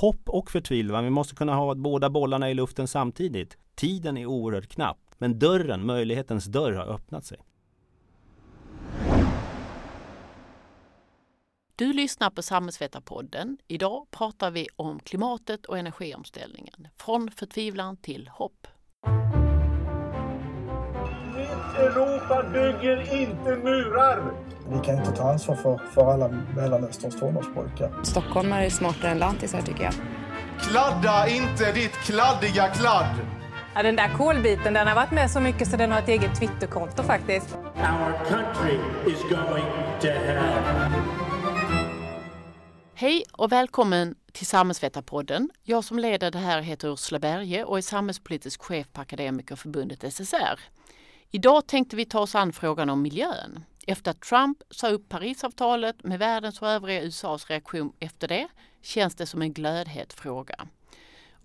hopp och förtvivlan. Vi måste kunna ha båda bollarna i luften samtidigt. Tiden är oerhört knapp, men dörren, möjlighetens dörr har öppnat sig. Du lyssnar på Samhällsvetarpodden. Idag pratar vi om klimatet och energiomställningen. Från förtvivlan till hopp. Europa bygger inte murar! Vi kan inte ta ansvar för, för alla Mellanösterns tonårspojkar. Stockholmare är smartare än lantisar tycker jag. Kladda inte ditt kladdiga kladd! Ja, den där kolbiten den har varit med så mycket så den har ett eget Twitterkonto faktiskt. Our country is going to hell. Hej och välkommen till Samhällsvetarpodden. Jag som leder det här heter Ursula Berge och är samhällspolitisk chef på Akademikerförbundet SSR. Idag tänkte vi ta oss an frågan om miljön. Efter att Trump sa upp Parisavtalet med världens och övriga USAs reaktion efter det känns det som en glödhet fråga.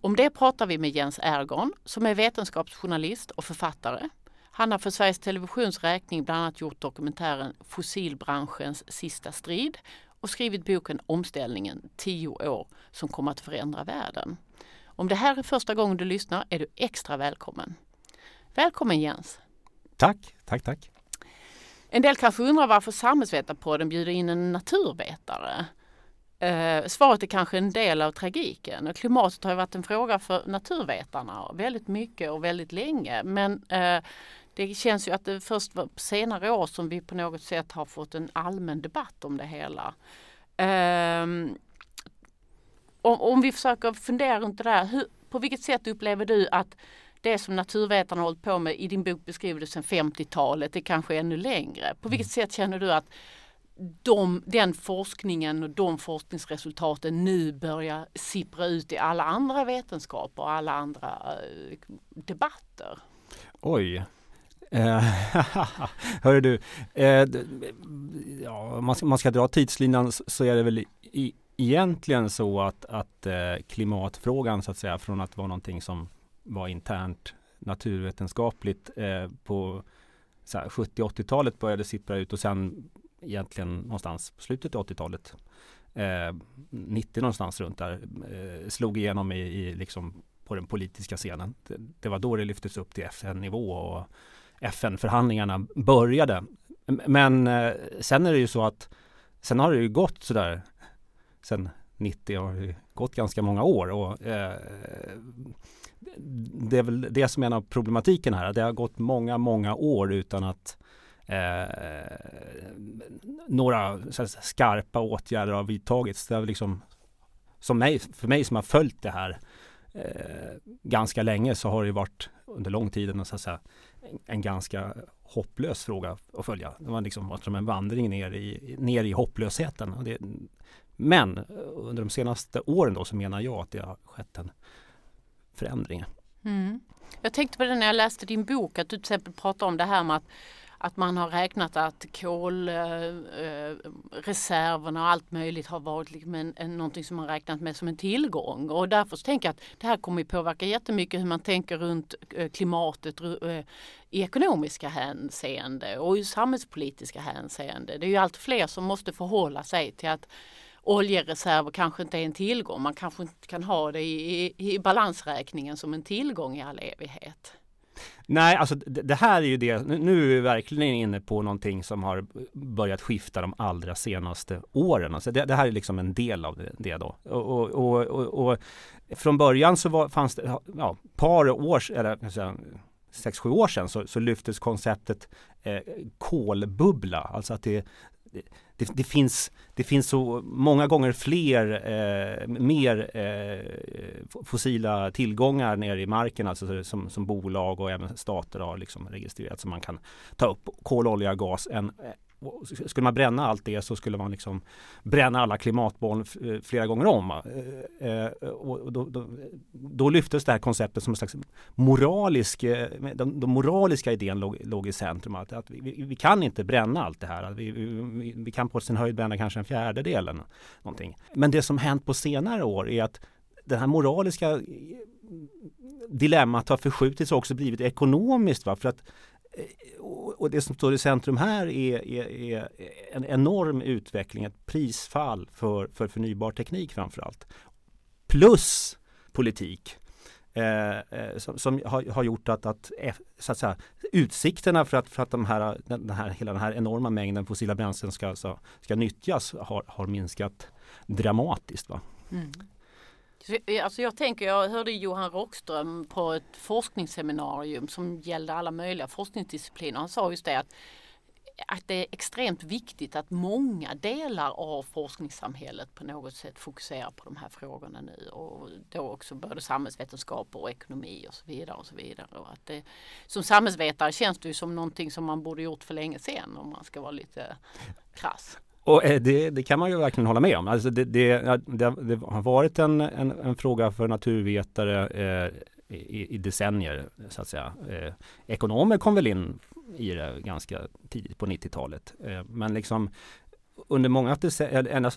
Om det pratar vi med Jens Ergon som är vetenskapsjournalist och författare. Han har för Sveriges Televisions räkning bland annat gjort dokumentären Fossilbranschens sista strid och skrivit boken Omställningen 10 år som kommer att förändra världen. Om det här är första gången du lyssnar är du extra välkommen. Välkommen Jens! Tack, tack, tack. En del kanske undrar varför Samhällsvetarpodden bjuder in en naturvetare. Eh, svaret är kanske en del av tragiken. Och klimatet har ju varit en fråga för naturvetarna väldigt mycket och väldigt länge. Men eh, det känns ju att det först var på senare år som vi på något sätt har fått en allmän debatt om det hela. Ehm, om, om, vi försöker fundera runt det där, hur, på vilket sätt upplever du att det som naturvetarna har hållit på med, i din bok beskriver du sedan 50-talet, det kanske är ännu längre. På vilket sätt känner du att de, den forskningen och de forskningsresultaten nu börjar sippra ut i alla andra vetenskaper och alla andra uh, debatter? Oj, Eh, hörru du, eh, ja, man, ska, man ska dra tidslinan så är det väl i, egentligen så att, att eh, klimatfrågan så att säga från att vara någonting som var internt naturvetenskapligt eh, på 70-80-talet började sippra ut och sen egentligen någonstans på slutet av 80-talet eh, 90 någonstans runt där eh, slog igenom i, i liksom på den politiska scenen. Det, det, var då det lyftes upp till FN-nivå och FN-förhandlingarna började. Men eh, sen är det ju så att sen har det ju gått sådär sen 90 har det gått ganska många år och eh, det är väl det som är en av problematiken här. Det har gått många, många år utan att eh, några skarpa åtgärder har vidtagits. Det är liksom, som mig, för mig som har följt det här eh, ganska länge så har det varit under lång tid en, så säga, en, ganska hopplös fråga att följa. Det var liksom varit som en vandring ner i, ner i hopplösheten. Det, men under de senaste åren då så menar jag att det har skett en förändringar. Mm. Jag tänkte på det när jag läste din bok att du till exempel pratar om det här med att att man har räknat att kolreserverna eh, eh och allt möjligt har varit liksom en, en, någonting som man räknat med som en tillgång. Och därför så tänker jag att det här kommer påverka jättemycket hur man tänker runt eh, klimatet eh, i ekonomiska hänseende och i samhällspolitiska hänseende. Det är ju allt fler som måste förhålla sig till att oljereserver kanske inte är en tillgång. Man kanske inte kan ha det i, i, i balansräkningen som en tillgång i all evighet. Nej, alltså det, här är ju det, nu är vi verkligen inne på någonting som har börjat skifta de allra senaste åren. Alltså det, det här är liksom en del av det, det då. Och, och, och, och, från början så var, fanns det, ja, par år, eller säga, sex, sju år sedan så, så lyftes konceptet eh, kolbubbla, alltså att det, det, det, finns, det finns så många gånger fler, eh, mer eh, fossila tillgångar nere i marken, alltså som, som bolag och även stater har liksom registrerat som man kan ta upp kol, olja, gas än, skulle man bränna allt det så skulle man liksom bränna alla klimatmål eh, flera gånger om. Eh, eh, och då, då, då lyftes det här konceptet som en slags moralisk, den, den moraliska idén låg, låg, i centrum. Att, att vi, vi, kan inte bränna allt det här. Vi, vi, vi, kan på sin höjd bränna kanske en fjärdedel eller någonting. Men det som hänt på senare år är att den här moraliska dilemmat har förskjutits och också blivit ekonomiskt. Va? För att Eh, och det som står i centrum här är, är, är, en enorm utveckling, ett prisfall för, för förnybar teknik framförallt. plus politik. Eh, eh som, som har, har, gjort att, att, så att säga, utsikterna för att, för att de här, den här, hela den här enorma mängden fossila bränslen ska, ska, ska nyttjas har, har minskat dramatiskt. Va? Mm. Eh, alltså jag tänker, jag hörde Johan Rockström på ett forskningsseminarium som gällde alla möjliga forskningsdiscipliner. Han sa just det att att det är extremt viktigt att många delar av forskningssamhället på något sätt fokuserar på de här frågorna nu och då också både samhällsvetenskap och ekonomi och så vidare. och så vidare. Och att det, som samhällsvetare känns det ju som någonting som man borde gjort för länge sedan om man ska vara lite krass. Och eh, det, det, kan man ju verkligen hålla med om. Alltså det, det, det har varit en, en, en, fråga för naturvetare eh, i, i, decennier så att säga. Eh, ekonomer kom väl in i det ganska tidigt på 90-talet. Eh, men liksom under många decennier, eh,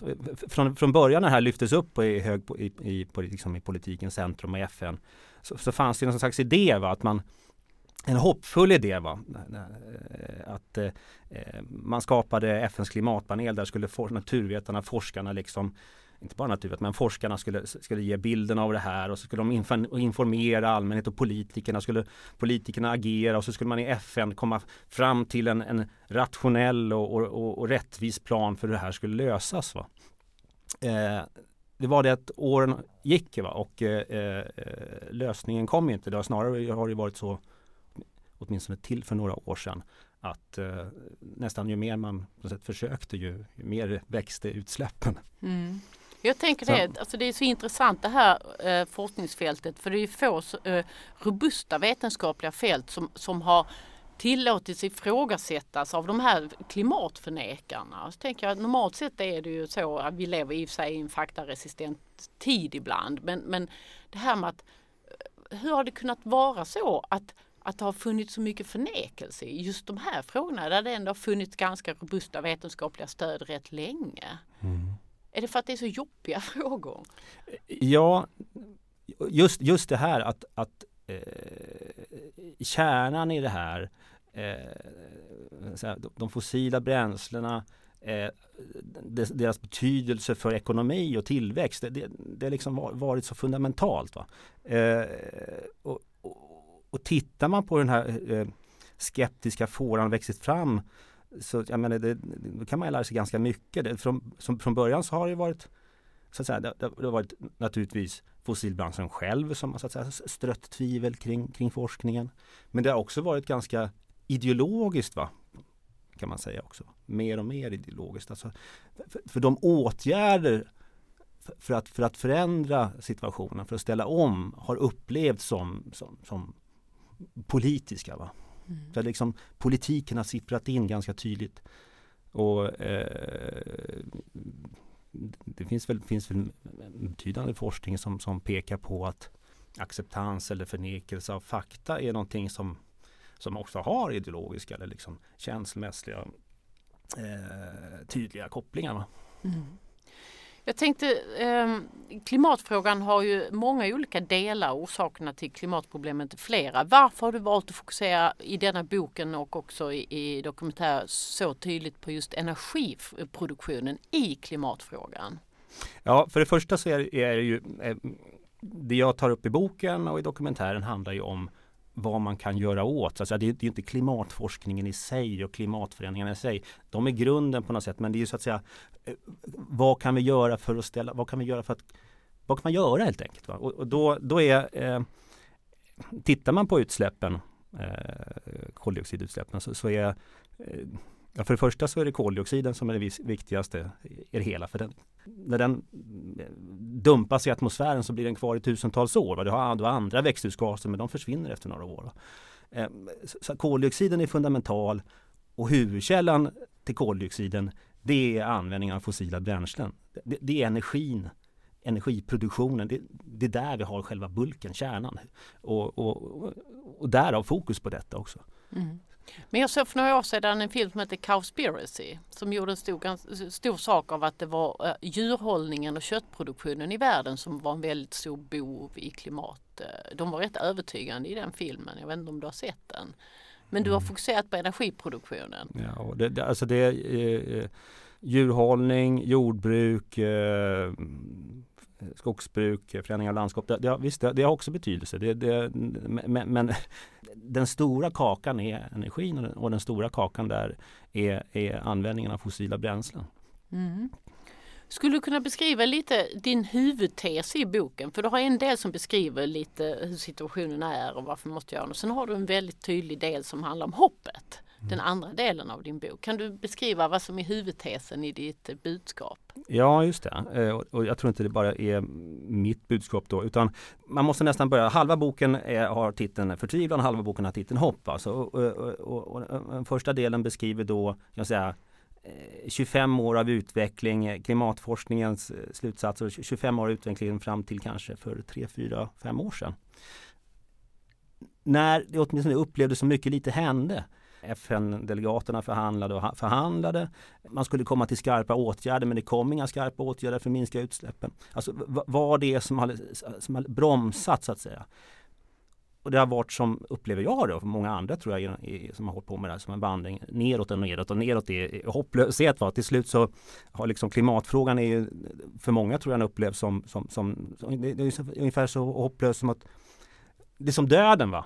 från, från början när det här lyftes upp i, hög, i, i, liksom i politikens centrum och FN så, så fanns det någon slags idé va, att man en hoppfull idé var eh, att eh, eh, man skapade FNs klimatpanel där skulle for, naturvetarna, forskarna liksom inte bara naturvetarna, men forskarna skulle, skulle ge bilden av det här och så skulle de informera allmänhet och politikerna skulle politikerna agera och så skulle man i FN komma fram till en, en rationell och, och, och, rättvis plan för hur det här skulle lösas. Va? Eh, det var det att åren gick va? och eh, eh, lösningen kom inte. Det har snarare har det varit så åtminstone till för några år sedan att eh, nästan ju mer man på sätt försökte ju, ju mer växte utsläppen. Mm. Jag tänker det, alltså det är så intressant det här eh, forskningsfältet för det är få eh, robusta vetenskapliga fält som, som har tillåtits ifrågasättas av de här klimatförnekarna. Så tänker jag, normalt sett är det ju så att vi lever i och för sig i en faktaresistent tid ibland men, men det här med att eh, hur har det kunnat vara så att att det har funnits så mycket förnekelse i just de här frågorna där det ändå har funnits ganska robusta vetenskapliga stöd rätt länge. Mm. Är det för att det är så jobbiga frågor? Ja, just, just det här att, att eh, kärnan i det här eh, de fossila bränslena eh, deras betydelse för ekonomi och tillväxt det, det, det har liksom varit så fundamentalt. Va? Eh, och, och, tittar man på den här eh, eh skeptiska fåran växit fram så jag menar, det, då kan man lära sig ganska mycket. Det, från, som, från början så har det varit så att säga, det, det har varit naturligtvis fossilbranschen själv som har så att säga, strött tvivel kring, kring forskningen. Men det har också varit ganska ideologiskt va? kan man säga också. Mer och mer ideologiskt. Alltså, för, för de åtgärder för att, för att förändra situationen, för att ställa om har upplevts som, som, som politiska. Va? Mm. Där liksom politiken har sipprat in ganska tydligt. Och eh, det finns väl, finns väl betydande forskning som, som pekar på att acceptans eller förnekelse av fakta är någonting som, som också har ideologiska eller liksom känslomässiga eh, tydliga kopplingar. Mm. Jag tänkte, eh, klimatfrågan har ju många olika delar. och Orsakerna till klimatproblemet är flera. Varför har du valt att fokusera i denna boken och också i, i dokumentär så tydligt på just energiproduktionen i klimatfrågan? Ja, för det första så är, är det ju eh, det jag tar upp i boken och i dokumentären handlar ju om vad man kan göra åt. Alltså det, är, det är inte klimatforskningen i sig och klimatförändringarna i sig. De är grunden på något sätt men det är ju så att säga eh, vad kan vi göra för att ställa, vad kan vi göra för att vad kan man göra helt enkelt? Va? Och, och då, då är eh, Tittar man på utsläppen eh, koldioxidutsläppen så, så är eh, Ja, för det första så är det koldioxiden som är det viktigaste i det hela. För den, när den eh, dumpas i atmosfären så blir den kvar i tusentals år. Du har, du har andra växthusgaser men de försvinner efter några år. Ehm, så koldioxiden är fundamental och huvudkällan till koldioxiden det är användningen av fossila bränslen. Det, det är energin, energiproduktionen. Det, det, är där vi har själva bulken, kärnan. Och, och, och, och därav fokus på detta också. Mm. Men jag såg för några år sedan en film som heter Cowspiracy som gjorde en stor, stor sak av att det var uh, djurhållningen och köttproduktionen i världen som var en väldigt stor bov i klimat. Uh, de var rätt övertygande i den filmen. Jag vet inte om du har sett den. Men du har mm. fokuserat på energiproduktionen. Ja, det, det, alltså det, eh, djurhållning, jordbruk, eh, Eh, skogsbruk, eh, förändring av landskap. Det, det, visst, det, det har också betydelse. Det, det, men, men, den stora kakan är energin och den, och den stora kakan där är, är användningen av fossila bränslen. Mm. Skulle du kunna beskriva lite din huvudtes i boken? För du har en del som beskriver lite hur situationen är och varför man måste göra något. Sen har du en väldigt tydlig del som handlar om hoppet. Mm. Den andra delen av din bok. Kan du beskriva vad som är huvudtesen i ditt budskap? Ja, just det. Eh, och jag tror inte det bara är mitt budskap då, utan man måste nästan börja. Halva boken är, har titeln Förtvivlan, halva boken har titeln Hopp. Alltså. Och, och, och, och den första delen beskriver då, jag säga, 25 år av utveckling, klimatforskningens eh, slutsatser, 25 år av utveckling fram till kanske för 3, 4, 5 år sedan. När det åtminstone upplevdes som mycket lite hände. FN-delegaterna förhandlade och förhandlade. Man skulle komma till skarpa åtgärder men det kom inga skarpa åtgärder för att minska utsläppen. Alltså vad det är som har, som har bromsat så att säga. Och det har varit som, upplever jag det, och många andra tror jag som har hållit på med det här som en vandring neråt och neråt och neråt är hopplöshet. Va? Till slut så har liksom klimatfrågan är ju för många tror jag den upplevs som, som, som, som det är ungefär så hopplös som att det är som döden va.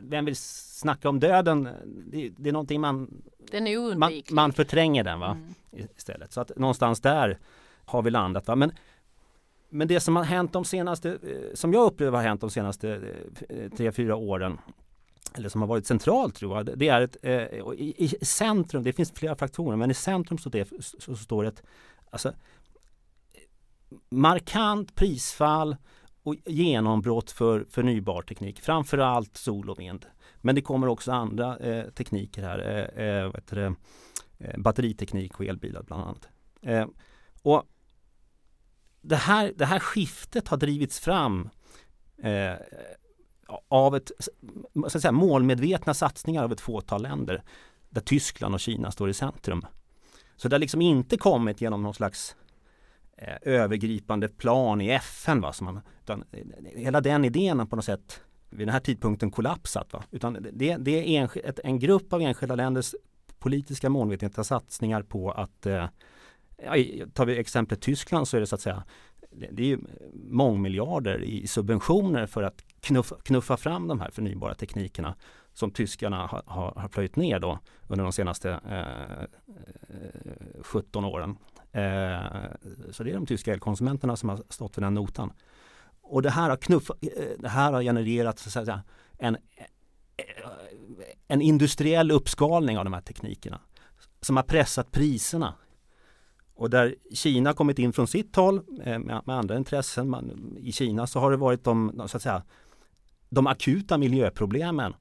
Vem vill snacka om döden? Det, det är någonting man Den är man, man förtränger den va. Mm. Istället. Så att någonstans där har vi landat va. Men men det som har hänt de senaste, eh, som jag upplever har hänt de senaste eh, tre, fyra åren eller som har varit centralt tror jag, det är ett, eh, i, centrum, det finns flera faktorer, men i centrum så, det, så står ett alltså, markant prisfall och genombrott för förnybar teknik, framförallt sol och vind. Men det kommer också andra eh, tekniker här, eh, eh, vad heter det, eh, batteriteknik och elbilar bland annat. Eh, och det här, det här skiftet har drivits fram eh, av ett, så att säga, målmedvetna satsningar av ett fåtal länder där Tyskland och Kina står i centrum. Så det har liksom inte kommit genom någon slags eh, övergripande plan i FN. Va, som man, utan eh, hela den idén har på något sätt vid den här tidpunkten kollapsat. Va? Utan det, det är en, ett, en grupp av enskilda länders politiska målmedvetna satsningar på att eh, tar vi exemplet Tyskland så är det så att säga det är ju mångmiljarder i subventioner för att knuffa, knuffa fram de här förnybara teknikerna som tyskarna har, har, har plöjt ner då under de senaste eh, eh 17 åren. Eh, så det är de tyska elkonsumenterna som har stått för den notan. Och det här har, knuff, eh, det här har genererat så att säga, en, eh, en industriell uppskalning av de här teknikerna som har pressat priserna och där Kina kommit in från sitt håll med, med, andra intressen. Man, I Kina så har det varit de, så att säga, de akuta miljöproblemen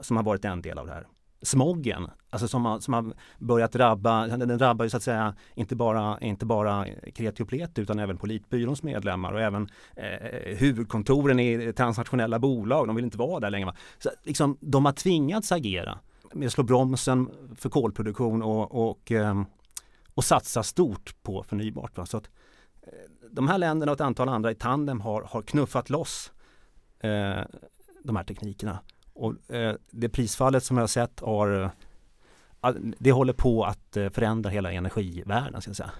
som har varit en del av det här. Smoggen, alltså som har, som har börjat drabba, den drabbar ju så att säga inte bara, inte bara Kreti och Pleti utan även Politbyråns medlemmar och även eh, huvudkontoren i transnationella bolag. De vill inte vara där längre. Så, liksom, de har tvingats agera med att slå bromsen för kolproduktion och, och eh, och satsa stort på förnybart. Va? Så att, eh, de här länderna och ett antal andra i tandem har, har knuffat loss eh, de här teknikerna. Och eh, det prisfallet som jag har sett har eh, det håller på att eh, förändra hela energivärlden. Ska jag säga.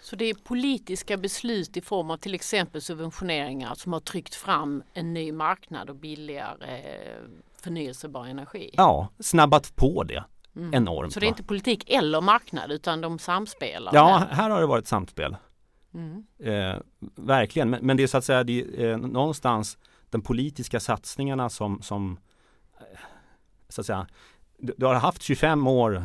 Så det är politiska beslut i form av till exempel subventioneringar som har tryckt fram en ny marknad och billigare eh, förnyelsebar energi? Ja, snabbat på det. Mm. Enormt. Så det är inte politik eller marknad utan de samspelar? Ja, här har det varit samspel. Mm. Eh, verkligen, men, men, det är så att säga det är, eh, någonstans de politiska satsningarna som, som så att säga du, du, har haft 25 år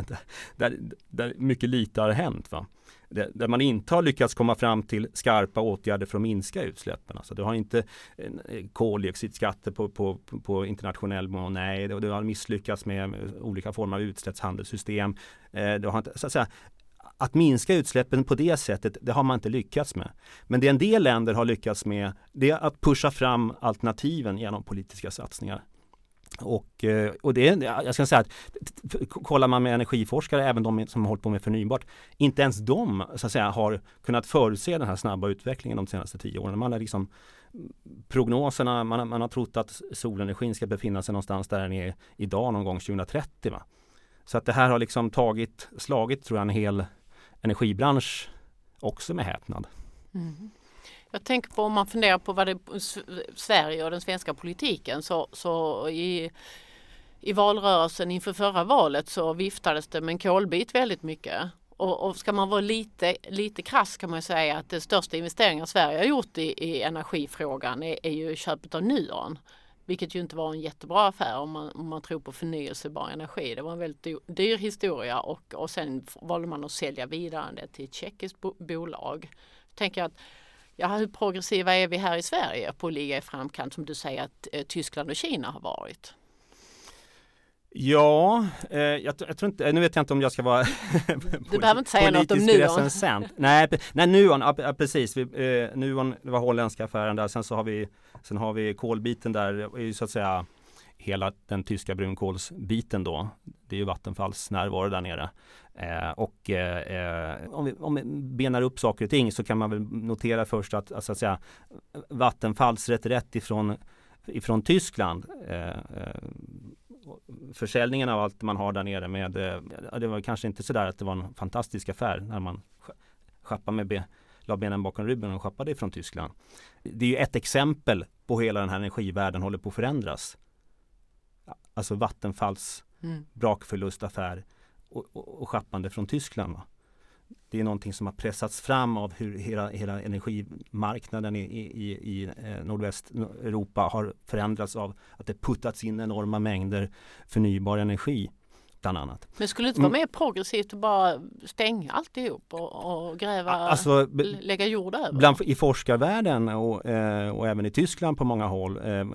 där, där mycket lite har hänt. Va? där man inte har lyckats komma fram till skarpa åtgärder för att minska utsläppen. Alltså du har inte eh, koldioxidskatter på, på, på internationell nivå, nej, du har misslyckats med eh, olika former av utsläppshandelssystem. Eh, du har inte, så att, säga, att minska utsläppen på det sättet, det har man inte lyckats med. Men det en del länder har lyckats med, det är att pusha fram alternativen genom politiska satsningar. Och, eh, och det, jag ska säga att kollar man med energiforskare, även de som har hållit på med förnybart, inte ens de så att säga, har kunnat förutse den här snabba utvecklingen de senaste tio åren. Man har liksom mm, prognoserna, man, man har trott att solenergin ska befinna sig någonstans där den är idag någon gång 2030. Va? Så att det här har liksom tagit, slagit tror jag en hel energibransch också med häpnad. Mm. Jag tänker på om man funderar på vad det Sverige och den svenska politiken så, så i, i valrörelsen inför förra valet så viftades det med en kolbit väldigt mycket. Och, och ska man vara lite, lite krass kan man säga att den största investeringen Sverige har gjort i, i energifrågan är, är ju köpet av Nuon. Vilket ju inte var en jättebra affär om man, om man tror på förnyelsebar energi. Det var en väldigt dyr historia och, och sen valde man att sälja vidare det till ett tjeckiskt bo bolag. Tänker att Ja, hur progressiva är vi här i Sverige på att ligga i framkant som du säger att eh, Tyskland och Kina har varit? Ja, eh, jag, jag, tror inte, nu vet jag inte om jag ska vara Du behöver inte säga något om Nuon. Nej, nej Nuon, ja, precis. Vi, eh, Nuon, det var holländska affären där. Sen så har vi, sen har vi kolbiten där, så att säga hela den tyska brunkolsbiten då. Det är ju Vattenfalls närvaro där nere. Eh, och eh, om, vi, om vi benar upp saker och ting så kan man väl notera först att, alltså, att säga, Vattenfalls reträtt ifrån, ifrån Tyskland eh, eh försäljningen av allt man har där nere med eh, Det var kanske inte sådär att det var en fantastisk affär när man schappade med la benen bakom ryggen och schappade ifrån Tyskland. Det är ju ett exempel på hur hela den här energivärlden håller på att förändras. Alltså Vattenfalls mm. brakförlustaffär och, och, och schappande från Tyskland. Va? Det är någonting som har pressats fram av hur hela, hela energimarknaden i, i, i eh, nordvästeuropa har förändrats av att det puttats in enorma mängder förnybar energi bland annat. Men skulle det inte vara mm. mer progressivt att bara stänga alltihop och, och gräva, alltså, lägga jord över? Bland, I forskarvärlden och, eh, och även i Tyskland på många håll eh, eh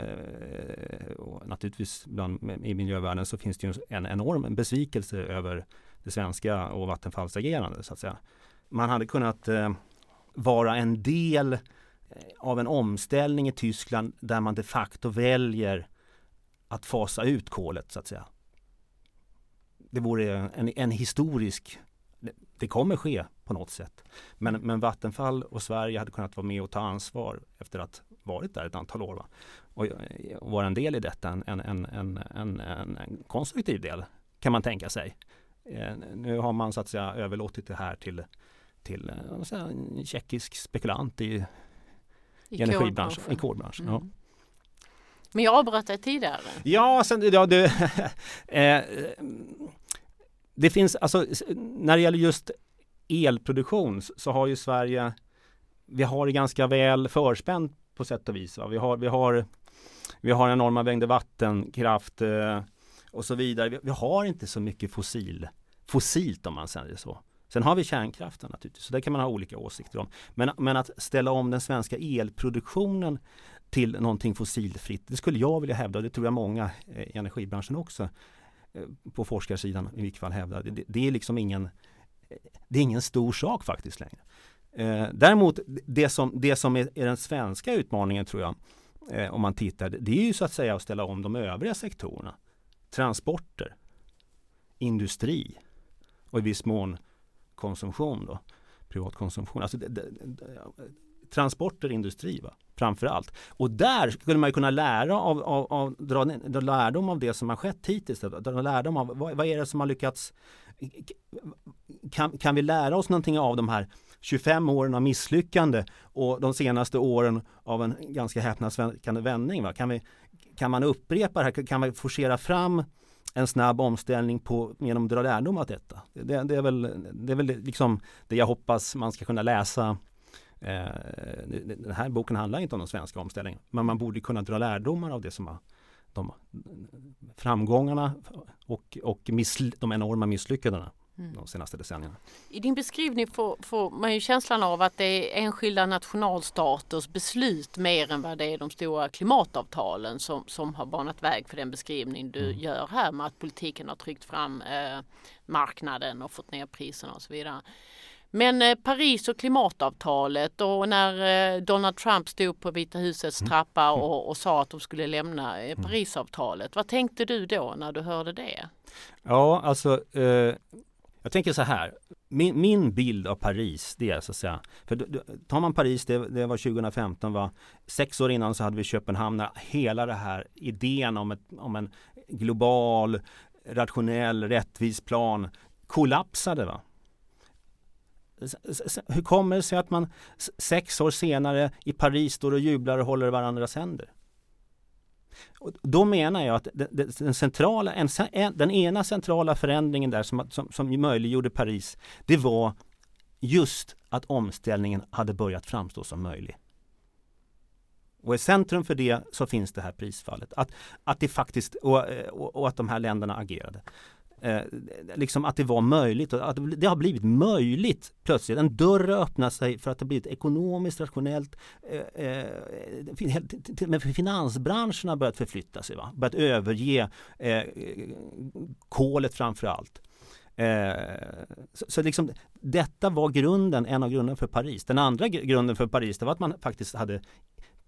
och naturligtvis bland, i miljövärlden så finns det ju en enorm besvikelse över det svenska och Vattenfalls agerande så att säga. Man hade kunnat vara en del av en omställning i Tyskland där man de facto väljer att fasa ut kolet så att säga. Det vore en, en historisk det kommer ske på något sätt. Men, men Vattenfall och Sverige hade kunnat vara med och ta ansvar efter att varit där ett antal år. Va? Och, och vara en del i detta, en, en, en, en, en konstruktiv del kan man tänka sig. Eh, nu har man så att säga överlåtit det här till, till eh, säga, en tjeckisk spekulant i, i energibranschen, i kolbranschen. Mm. Ja. Men jag avbröt dig tidigare. Ja, sen, ja det, eh, det finns alltså när det gäller just elproduktion så har ju Sverige vi har det ganska väl förspänt på sätt och vis. Va? Vi, har, vi, har, vi har enorma mängder vattenkraft eh, och så vidare. Vi, vi, har inte så mycket fossil, fossilt om man säger så. Sen har vi kärnkraften naturligtvis, så det kan man ha olika åsikter om. Men, men att ställa om den svenska elproduktionen till någonting fossilfritt, det skulle jag vilja hävda och det tror jag många eh, i energibranschen också Eh, på forskarsidan i vilket fall hävdar. Det, det, är liksom ingen det är ingen stor sak faktiskt längre. Eh, däremot det som, det som är, är den svenska utmaningen tror jag eh, om man tittar, det är ju så att säga att ställa om de övriga sektorerna transporter, industri och i viss mån konsumtion då, privatkonsumtion. Alltså det, det, transporter, industri va? framför allt. Och där skulle man kunna lära av, av, av dra, dra lärdom av det som har skett hittills. Dra lärdom av vad, vad är det som har lyckats kan, kan vi lära oss någonting av de här 25 åren av misslyckande och de senaste åren av en ganska häpnadsväckande vändning? Va? Kan vi, kan man upprepa det här? Kan man forcera fram en snabb omställning på, genom att dra lärdom av detta? Det, det, är väl, det är väl liksom det jag hoppas man ska kunna läsa den här boken handlar inte om den svenska omställningen, men man borde kunna dra lärdomar av det som har de framgångarna och, och de enorma misslyckandena mm. de senaste decennierna. I din beskrivning får, får, man ju känslan av att det är enskilda nationalstaters beslut mer än vad det är de stora klimatavtalen som, som har banat väg för den beskrivning du mm. gör här med att politiken har tryckt fram eh, marknaden och fått ner priserna och så vidare. Men eh, Paris och klimatavtalet och när eh, Donald Trump stod på Vita husets mm. trappa mm. och, och sa att de skulle lämna eh, Parisavtalet. Vad tänkte du då när du hörde det? Ja, alltså eh, jag tänker så här. Min, min, bild av Paris, det är så att säga, för tar man Paris, det, det, var 2015, va? sex år innan så hade vi Köpenhamn, hela det här idén om, ett, om en global rationell, rättvis plan kollapsade. Va? Hur kommer det sig att man sex år senare i Paris står och jublar och håller varandras händer? Och då menar jag att den, centrala, den ena centrala förändringen där som, som, som möjliggjorde Paris, det var just att omställningen hade börjat framstå som möjlig. Och i centrum för det så finns det här prisfallet. Att, att det faktiskt, och, och, och att de här länderna agerade. Eh, liksom att det var möjligt, att det har blivit möjligt plötsligt. En dörr öppnar sig för att det blivit ekonomiskt rationellt. Eh, eh, finansbranschen har börjat förflytta sig, va? börjat överge eh, kolet framför allt. Eh, så, så liksom, detta var grunden, en av grunderna för Paris. Den andra grunden för Paris det var att man faktiskt hade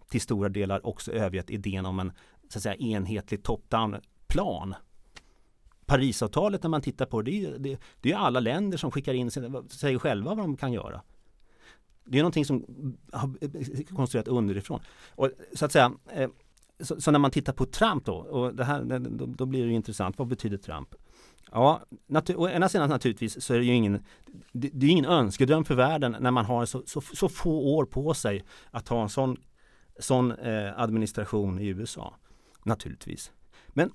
till stora delar också övergett idén om en så att säga, enhetlig top-down plan. Parisavtalet när man tittar på det, det är, det, det är alla länder som skickar in sig själva vad de kan göra. Det är någonting som har konstruerat underifrån. Och, så att säga, eh, så, så, när man tittar på Trump då, och det här, då, då blir det intressant. Vad betyder Trump? Ja, å ena sidan naturligtvis så är det ju ingen, det, det är ingen önskedröm för världen när man har så, så, så få år på sig att ha en sån, sån eh, administration i USA. Naturligtvis. Men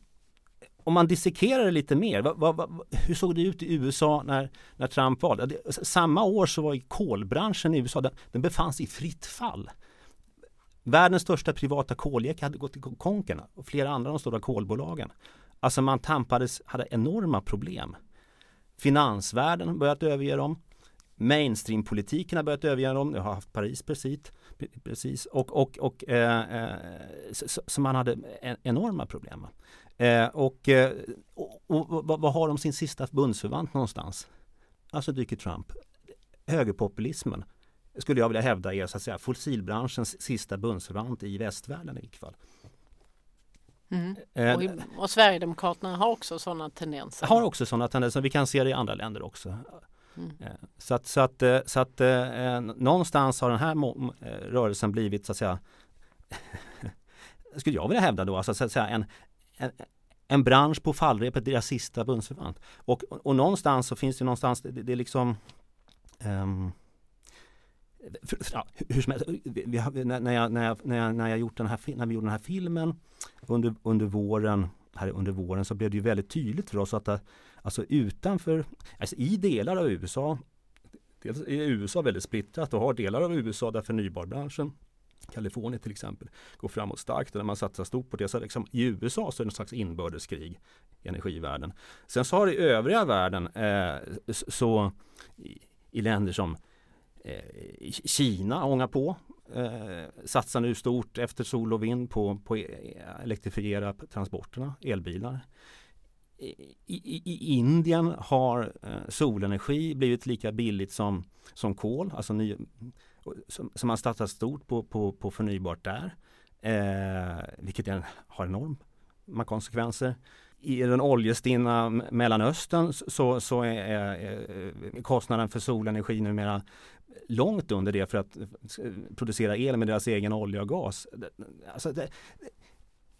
om man dissekerar det lite mer, vad, vad, vad, hur såg det ut i USA när, när Trump valde? Samma år så var kolbranschen i USA, den, den befann sig i fritt fall. Världens största privata koljäck hade gått i konken och flera andra av de stora kolbolagen. Alltså man tampades, hade enorma problem. Finansvärlden har börjat överge dem. Mainstreampolitiken har börjat överge dem. Jag har haft Paris precis. precis. Och, och, och eh, eh så, så, man hade enorma problem. Eh, och, eh, och, och, och vad har de sin sista bundsförvant någonstans? Alltså dyker Trump. Högerpopulismen skulle jag vilja hävda är så att säga fossilbranschens sista bundsförvant i västvärlden i vilket fall. Mm. Eh, och, och, Sverigedemokraterna har också sådana tendenser? Har också sådana tendenser. Vi kan se det i andra länder också. Mm. Eh, så att, så att, så att eh, någonstans har den här rörelsen blivit så att säga skulle jag vilja hävda då, alltså, så att säga en, en, en bransch på fallrepet, deras sista bundsförvant. Och, och, och någonstans så finns det någonstans, det, det är liksom um, ja, hur som helst, vi, vi, när, jag, när, jag, när, jag, när, jag gjort den här, när vi gjorde den här filmen under, under våren här under våren så blev det ju väldigt tydligt för oss att alltså utanför, alltså i delar av USA Dels är USA väldigt splittrat och har delar av USA där förnybarbranschen Kalifornien till exempel går framåt starkt och när man satsar stort på det så liksom, i USA så är det någon slags inbördeskrig i energivärlden. Sen så har i övriga världen eh, så i, i länder som Eh, Kina ångar på. Eh, satsar nu stort efter sol och vind på, på e-, elektrifiera transporterna, elbilar. I, i, I, Indien har eh, solenergi blivit lika billigt som, som kol, alltså ny, som, som man satsar stort på, på, på förnybart där. Eh, vilket är, har enorma konsekvenser. I den oljestinna Mellanöstern så, så är, är, kostnaden för solenergi numera långt under det för att producera el med deras egen olja och gas. Alltså det,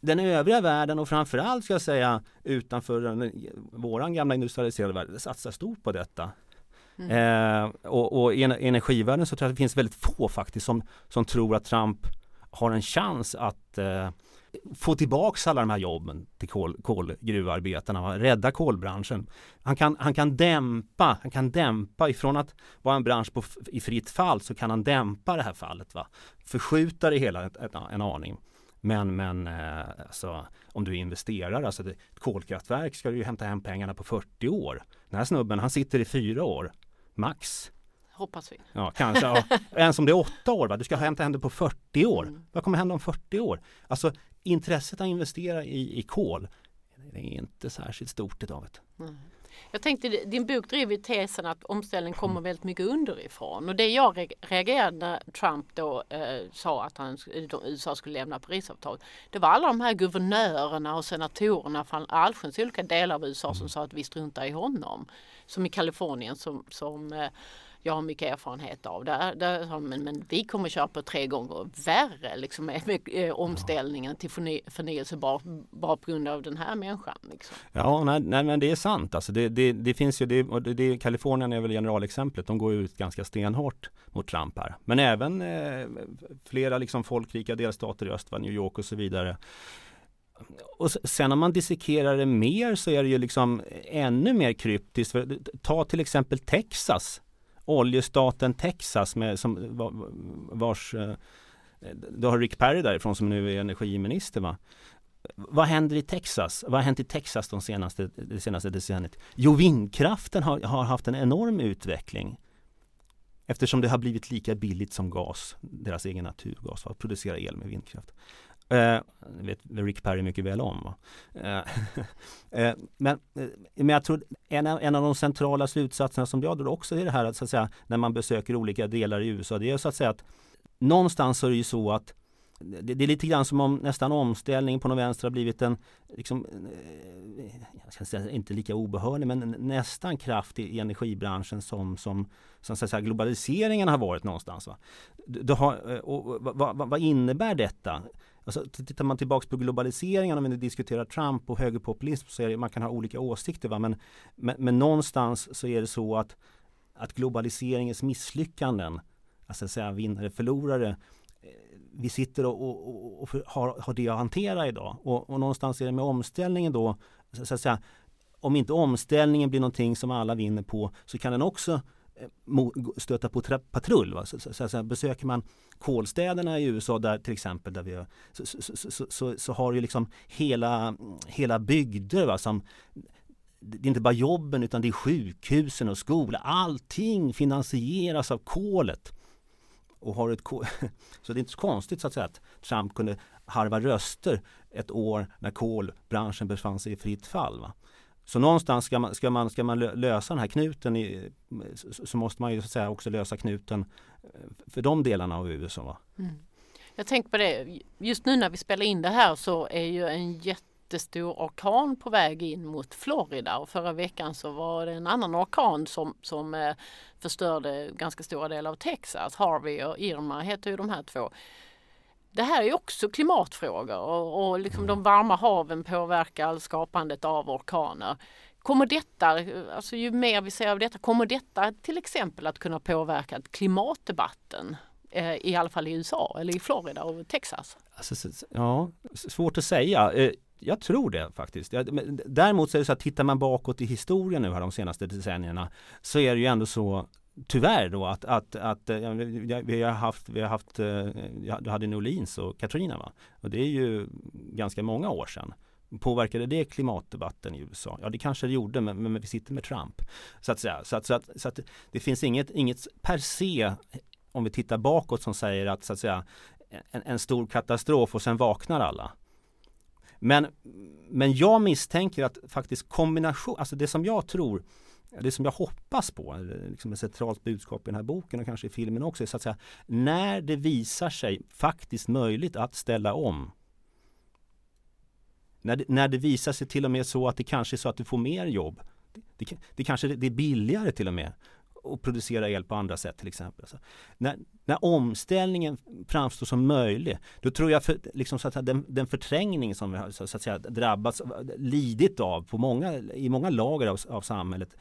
den övriga världen och framförallt ska jag säga utanför den, våran gamla industrialiserade värld satsar stort på detta. Mm. Eh, och, och, i energivärlden så tror jag att det finns väldigt få faktiskt som, som tror att Trump har en chans att eh, få tillbaks alla de här jobben till kol, kolgruvarbetarna, rädda kolbranschen. Han kan, han kan dämpa, han kan dämpa ifrån att vara en bransch på, i fritt fall så kan han dämpa det här fallet. Va? Förskjuta det hela ett, ett, en aning. Men, men eh, alltså, om du investerar, alltså det, ett kolkraftverk ska du ju hämta hem pengarna på 40 år. Den här snubben han sitter i fyra år, max. Hoppas vi. Ja, kanske. Ja. Ens om det är åtta år, va? du ska hämta hem det på 40 år. Mm. Vad kommer hända om 40 år? Alltså intresset att investera i, i kol det är inte särskilt stort idag. Mm. Jag tänkte, din bok driver tesen att omställningen kommer väldigt mycket underifrån och det jag reagerade när Trump då eh, sa att han, USA skulle lämna Parisavtalet. Det var alla de här guvernörerna och senatorerna från allsköns olika delar av USA som mm. sa att vi struntar i honom. Som i Kalifornien som, som eh, jag har mycket erfarenhet av. Där, där, men, men vi kommer köra på tre gånger värre liksom, med, med eh, omställningen till förny, förnyelsebar bara på grund av den här människan. Liksom. Ja, nej, nej, men det är sant. Alltså det, det, det finns ju, det, och det, det, Kalifornien är väl generalexemplet. De går ut ganska stenhårt mot Trump här. Men även eh, flera liksom folkrika delstater i öst, New York och så vidare och sen om man dissekerar det mer så är det ju liksom ännu mer kryptiskt. För, ta till exempel Texas, oljestaten Texas med, som, vars, eh, du har Rick Perry därifrån som nu är energiminister va. Vad händer i Texas? Vad har hänt i Texas de senaste, det senaste decenniet? Jo, vindkraften har, har haft en enorm utveckling. Eftersom det har blivit lika billigt som gas, deras egen naturgas, att producera el med vindkraft. Eh, vet Rick Perry mycket väl om. Eh, eh, men, eh, men jag tror en av, en av de centrala slutsatserna som jag drar också är det här att, så att säga, när man besöker olika delar i USA, det är så att säga att någonstans är det ju så att det, det, är lite grann som om nästan omställningen på något vänster har blivit en, liksom, eh, jag ska säga inte lika obehörlig, men nästan kraft i, energibranschen som, som, som så att säga, globaliseringen har varit någonstans. Va? Du har, eh, och, vad, vad, vad innebär detta? Alltså, tittar man tillbaks på globaliseringen, om vi nu diskuterar Trump och högerpopulism, så är det, man kan ha olika åsikter. Va? Men, men, men någonstans så är det så att, att globaliseringens misslyckanden, alltså säga vinnare förlorare, eh, vi sitter och, och, och, har, har det att hantera idag. Och, och någonstans är det med omställningen då, så att säga, om inte omställningen blir någonting som alla vinner på så kan den också stöta på patrull. Va? Så, så, så, besöker man kolstäderna i USA där till exempel där vi har, så, så, så, har ju liksom hela, hela bygder va, som det är inte bara jobben utan det är sjukhusen och skolan. Allting finansieras av kolet. Och har ett så det är inte så konstigt så att säga att Trump kunde harva röster ett år när kolbranschen befann sig i fritt fall. Va? Så någonstans ska man, ska man, ska man lösa den här knuten i, så måste man ju så att säga också lösa knuten eh, för de delarna av USA. Mm. Jag tänker på det, just nu när vi spelar in det här så är ju en jättestor orkan på väg in mot Florida och förra veckan så var det en annan orkan som, som eh, förstörde ganska stora delar av Texas. Harvey och Irma heter ju de här två det här är också klimatfrågor och, och liksom de varma haven påverkar skapandet av orkaner. Kommer detta, alltså ju mer vi ser av detta, kommer detta till exempel att kunna påverka klimatdebatten? Eh, I alla fall i USA eller i Florida och Texas? Alltså, ja, svårt att säga. Eh, jag tror det faktiskt. Däremot så är det så att tittar man bakåt i historien nu här de senaste decennierna så är det ju ändå så tyvärr då att, att, att eh, ja, vi har haft, vi har haft, eh, du hade Norlins och Katrina va? Och det är ju ganska många år sedan. Påverkade det klimatdebatten i USA? Ja det kanske det gjorde men, men vi sitter med Trump. Så att säga. Så att, så att, så att det finns inget, inget per se om vi tittar bakåt som säger att så att säga en, en stor katastrof och sen vaknar alla. Men, men jag misstänker att faktiskt kombination, alltså det som jag tror det som jag hoppas på, liksom ett centralt budskap i den här boken och kanske i filmen också, är så att säga när det visar sig faktiskt möjligt att ställa om. När det, när det visar sig till och med så att det kanske är så att du får mer jobb. Det, det, det kanske det är billigare till och med att producera el på andra sätt till exempel. Alltså, när, när omställningen framstår som möjlig, då tror jag för, liksom, så att den, den förträngning som vi har så att säga, drabbats, lidit av på många, i många lager av, av samhället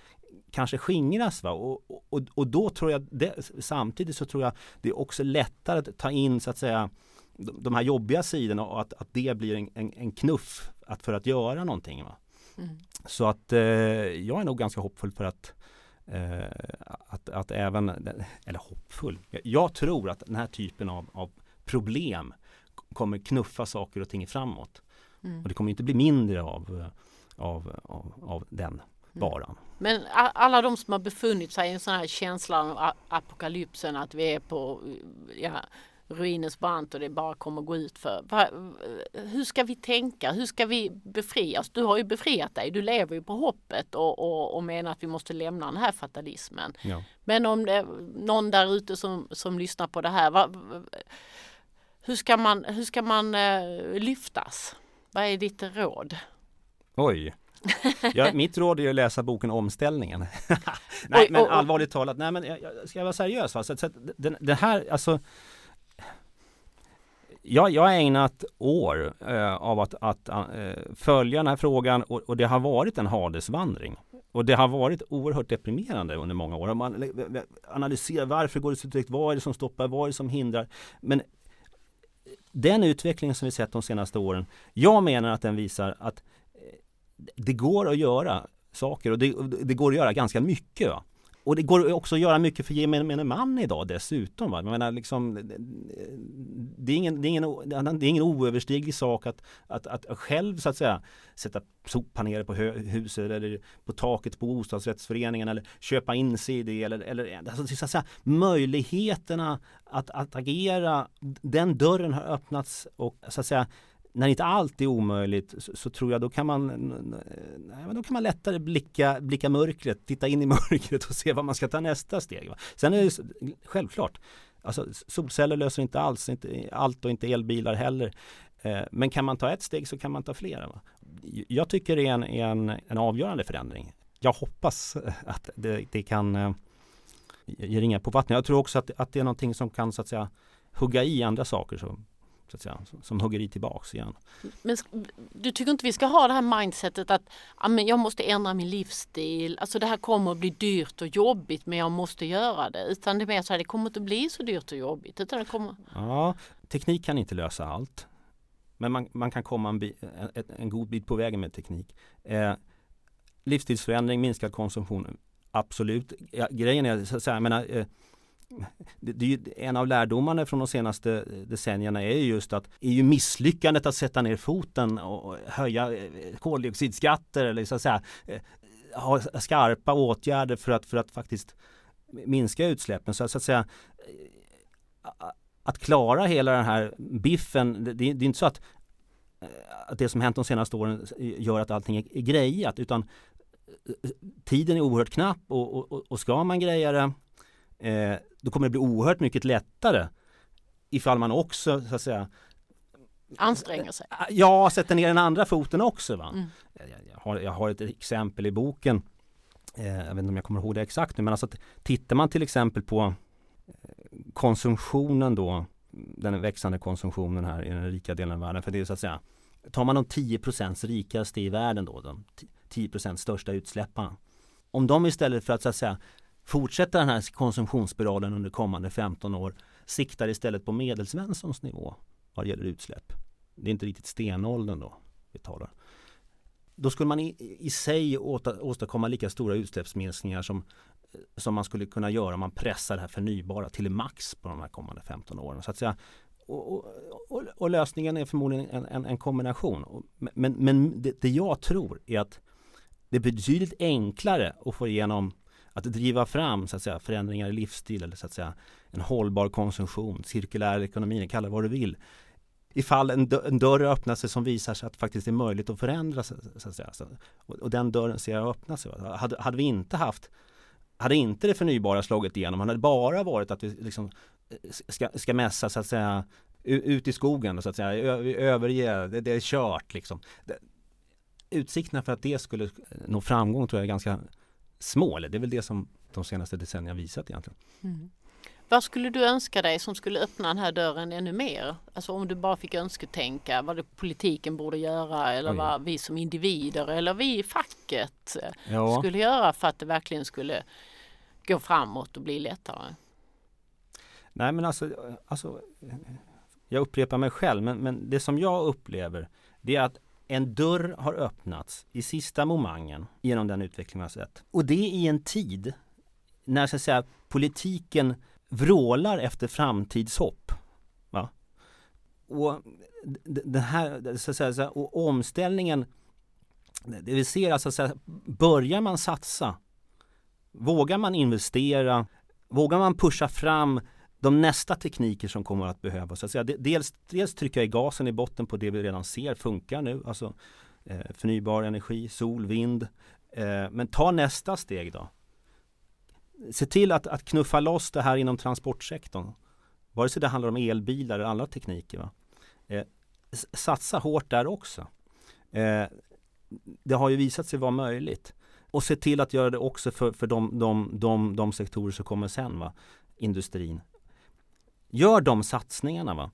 kanske skingras. Va? Och, och, och då tror jag, det, samtidigt så tror jag det är också lättare att ta in så att säga de, de här jobbiga sidorna och att, att det blir en, en, en knuff att, för att göra någonting. Va? Mm. Så att eh, jag är nog ganska hoppfull för att eh, att, att även, eller hoppfull, jag tror att den här typen av, av problem kommer knuffa saker och ting framåt. Mm. Och det kommer inte bli mindre av, av, av, av den varan. Mm. Men alla de som har befunnit sig i en sån här känsla av apokalypsen att vi är på ja, ruinens brant och det bara kommer gå ut för. Hur ska vi tänka? Hur ska vi befrias? Du har ju befriat dig. Du lever ju på hoppet och, och, och menar att vi måste lämna den här fatalismen. Ja. Men om det någon där ute som, som lyssnar på det här. Vad, hur ska man, hur ska man uh, lyftas? Vad är ditt råd? Oj. ja, mitt råd är att läsa boken Omställningen. nej, men allvarligt talat, nej men jag, jag- ska jag vara seriös va? Så, så att den, den här, alltså jag, jag har ägnat år eh, av att, att eh, följa den här frågan och, och det har varit en Hadesvandring. Och det har varit oerhört deprimerande under många år. Man analyserar varför går det så trögt, vad är det som stoppar, vad är det som hindrar. Men den utvecklingen som vi sett de senaste åren, jag menar att den visar att eh, det går att göra saker och det, det går att göra ganska mycket. Va? Och det går också att göra mycket för gemene man idag dessutom. Va? Jag menar, liksom, det, är ingen, det, är ingen, det är ingen oöverstiglig sak att, att, att själv så att säga sätta soppaneler på huset eller på taket på bostadsrättsföreningen eller köpa in sig i det eller, eller alltså, så att säga, möjligheterna att, att agera, den dörren har öppnats och så att säga när inte allt är omöjligt så, så tror jag då kan man nej, då kan man lättare blicka, blicka mörkret, titta in i mörkret och se vad man ska ta nästa steg. Va? Sen är det självklart, alltså solceller löser inte alls inte allt och inte elbilar heller. Eh, Men kan man ta ett steg så kan man ta flera. Va? Jag tycker det är en, en, en avgörande förändring. Jag hoppas att det, det kan eh, ge ringar på vattnet. Jag tror också att, att det är någonting som kan så att säga hugga i andra saker som, så att säga, som, hugger i tillbaks igen. Men du tycker inte vi ska ha det här mindsetet att jag måste ändra min livsstil. Alltså det här kommer att bli dyrt och jobbigt men jag måste göra det. Utan det är mer så här, det kommer inte bli så dyrt och jobbigt. Utan det kommer... Ja, teknik kan inte lösa allt. Men man, man kan komma en, bi, en, en god bit på vägen med teknik. Eh, livsstilsförändring, minskad konsumtion, absolut. Ja, grejen är, så att säga, jag menar, eh, det, det är ju, en av lärdomarna från de senaste eh, decennierna är just att är ju misslyckandet att sätta ner foten och höja eh, koldioxidskatter eller så att säga eh, ha skarpa åtgärder för att, för att faktiskt minska utsläppen. Så, att- så att säga att klara hela den här biffen, det, det är inte så att, att det som hänt de senaste åren gör att allting är, är grejat utan tiden är oerhört knapp och, och, och ska man greja det eh, då kommer det bli oerhört mycket lättare ifall man också så att säga Anstränger sig. Ja, sätter ner den andra foten också. Va? Mm. Jag, har, jag har ett exempel i boken. Eh, jag vet inte om jag kommer ihåg det exakt nu, men alltså tittar man till exempel på eh, konsumtionen då, den växande konsumtionen här i den rika delen av världen. För det är så att säga, tar man de 10% rikaste i världen då, de 10% största utsläpparna. Om de istället för att så att säga fortsätta den här konsumtionsspiralen under kommande 15 år siktar istället på medelsvenssons nivå vad det gäller utsläpp. Det är inte riktigt stenåldern då vi talar. Då skulle man i, i sig åta, åstadkomma lika stora utsläppsminskningar som, som man skulle kunna göra om man pressar det här förnybara till max på de här kommande 15 åren. Så att säga, och, och, och, lösningen är förmodligen en, en, en kombination. Men, men det, det jag tror är att det är betydligt enklare att få igenom att driva fram så att säga, förändringar i livsstil eller så att säga en hållbar konsumtion, cirkulär ekonomi, kalla det vad du vill. Ifall en, en dörr öppnar sig som visar sig att det faktiskt är möjligt att förändra så, att säga. Och, och den dörren ser jag öppna sig. Hade, hade vi inte haft hade inte det förnybara slagit igenom, hade det bara varit att vi liksom eh, ska, ska mässa så att säga ut i skogen och så att säga överge, det, det är kört liksom. Det, utsikterna för att det skulle eh, nå framgång tror jag är ganska små, eller det är väl det som de senaste decennierna visat egentligen. Mm. Vad skulle du önska dig som skulle öppna den här dörren ännu mer? Alltså om du bara fick önsketänka vad det politiken borde göra eller Oj. vad vi som individer eller vi i facket Ja. skulle göra för att det verkligen skulle gå framåt och bli lättare. Nej men alltså, alltså jag upprepar mig själv men, men det som jag upplever det är att en dörr har öppnats i sista momangen genom den utveckling vi har sett. Och det i en tid när så att säga politiken vrålar efter framtidshopp. Va? Och den här, så att säga, och omställningen det vi ser alltså så börjar man satsa Vågar man investera Vågar man pusha fram de nästa tekniker som kommer att behövas. Alltså, dels, dels trycka i gasen i botten på det vi redan ser funkar nu. Alltså eh, förnybar energi, sol, vind. Eh, men ta nästa steg då. Se till att, att knuffa loss det här inom transportsektorn. Vare sig det handlar om elbilar eller andra tekniker. Va? Eh, satsa hårt där också. Eh, det har ju visat sig vara möjligt. Och se till att göra det också för, för de, de, de, de sektorer som kommer sen, va? industrin. Gör de satsningarna. va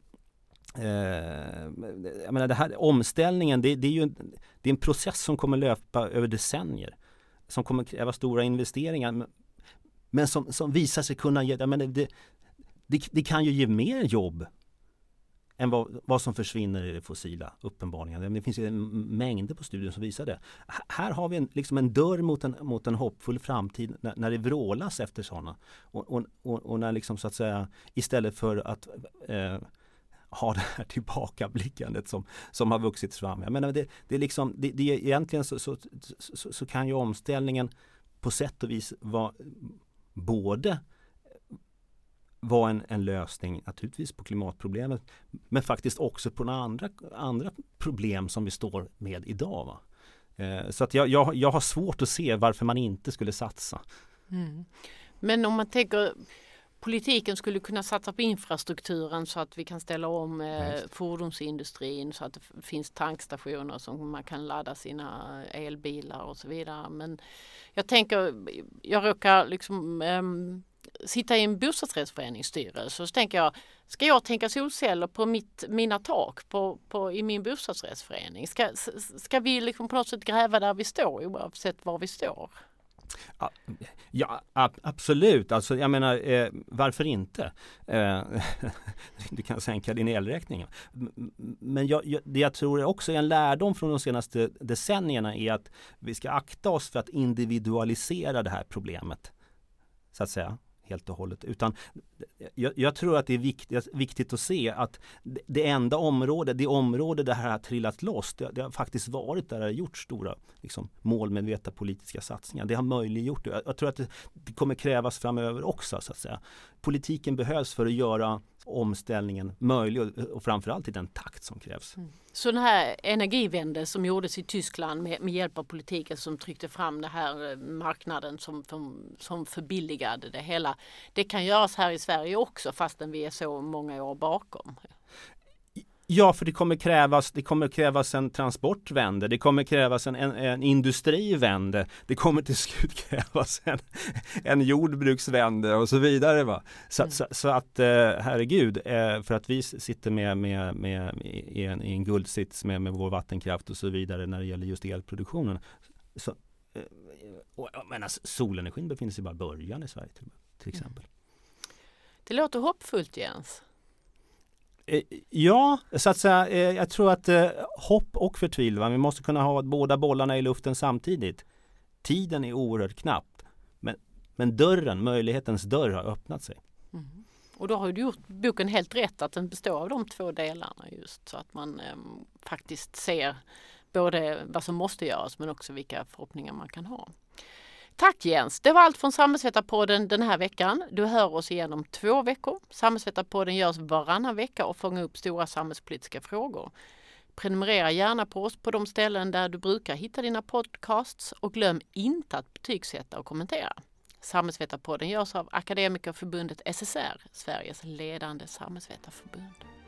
Eh, jag menar det här, omställningen, det, det, är ju en, det är en process som kommer löpa över decennier. Som kommer kräva stora investeringar. Men som, som visar sig kunna ge, jag menar, det, det, det kan ju ge mer jobb än vad, vad som försvinner i det fossila uppenbarligen. Det finns ju mängder på studier som visar det. Här har vi en, liksom en dörr mot en, mot en hoppfull framtid när, när det vrålas efter sådana. Och, och, och, och, när liksom så att säga istället för att eh, ha det här tillbakablickandet som, som har vuxit fram. Jag menar, det, det är liksom, det, det är egentligen så, så, så, så, kan ju omställningen på sätt och vis vara både vara en, en lösning naturligtvis på klimatproblemet men faktiskt också på några andra, andra problem som vi står med idag. Va? Eh, så att jag, jag, jag har svårt att se varför man inte skulle satsa. Mm. Men om man tänker politiken skulle kunna satsa på infrastrukturen så att vi kan ställa om eh, fordonsindustrin så att det finns tankstationer som man kan ladda sina elbilar och så vidare. Men jag tänker, jag råkar liksom eh, sitta i en bostadsrättsföreningsstyrelse så tänker jag, ska jag tänka solceller på mitt, mina tak på, på, i min bostadsrättsförening? Ska, ska vi liksom på något sätt gräva där vi står oavsett var vi står? Ja, absolut. Alltså, jag menar, eh, varför inte? Eh, du kan sänka din elräkning. Men jag, jag, det jag tror också är en lärdom från de senaste decennierna är att vi ska akta oss för att individualisera det här problemet. Så att säga helt och hållet. Utan jag, jag tror att det är viktigt, viktigt, att se att det enda område, det område där det här har trillat loss, det, det har faktiskt varit där det har gjort stora liksom, målmedvetna politiska satsningar. Det har möjliggjort det. Jag, jag tror att det, det, kommer krävas framöver också så att säga. Politiken behövs för att göra omställningen möjlig och, och framförallt i den takt som krävs. Mm. Så den här energivände som gjordes i Tyskland med, med, hjälp av politiken som tryckte fram den här eh, marknaden som, som, som förbilligade det hela. Det kan göras här i Sverige också fastän vi är så många år bakom. Ja, för det kommer krävas, det kommer krävas en transportvände, det kommer krävas en, en, en industrivände, det kommer till slut krävas en, en jordbruksvände och så vidare. Va? Så, mm. så, så, att eh, herregud, eh, för att vi sitter med, med, med i, en, i en guldsits med, med vår vattenkraft och så vidare när det gäller just elproduktionen. Så, eh, och, men alltså, solenergin befinner sig bara i början i Sverige till, till mm. exempel. Det låter hoppfullt Jens. Eh, ja, så att säga, eh, jag tror att eh, hopp och förtvivlan, vi måste kunna ha båda bollarna i luften samtidigt. Tiden är oerhört knapp. Men, men dörren, möjlighetens dörr har öppnat sig. Mm. Och då har du gjort boken helt rätt att den består av de två delarna just så att man eh, faktiskt ser både vad som måste göras men också vilka förhoppningar man kan ha. Tack Jens! Det var allt från Samhällsvetarpodden den här veckan. Du hör oss igen om två veckor. Samhällsvetarpodden görs varannan vecka och fångar upp stora samhällspolitiska frågor. Prenumerera gärna på oss på de ställen där du brukar hitta dina podcasts och glöm inte att betygsätta och kommentera. Samhällsvetarpodden görs av Akademikerförbundet SSR, Sveriges ledande samhällsvetarförbund.